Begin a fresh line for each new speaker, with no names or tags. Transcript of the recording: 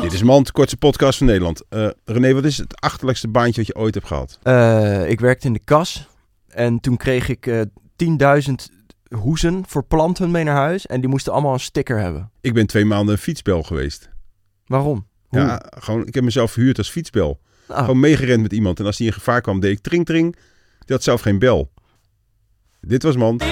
Dit is Mand, kortste podcast van Nederland. Eh René, wat is het achterlijkste baantje wat je ooit hebt gehad?
Eh, ik werkte in de kas en toen kreeg ik eh 10.000 hoezen voor planten mee naar huis en die moesten allemaal een sticker hebben.
Ik ben twee maanden een fietsbel geweest.
Waarom? Hoe?
Ja, gewoon, ik heb mezelf verhuurd als fietsbel.
Ah,
Gewoon meegerend met iemand. En als die in gevaar kwam, deed ik tring tring. Die had zelf geen bel. Dit was Mand.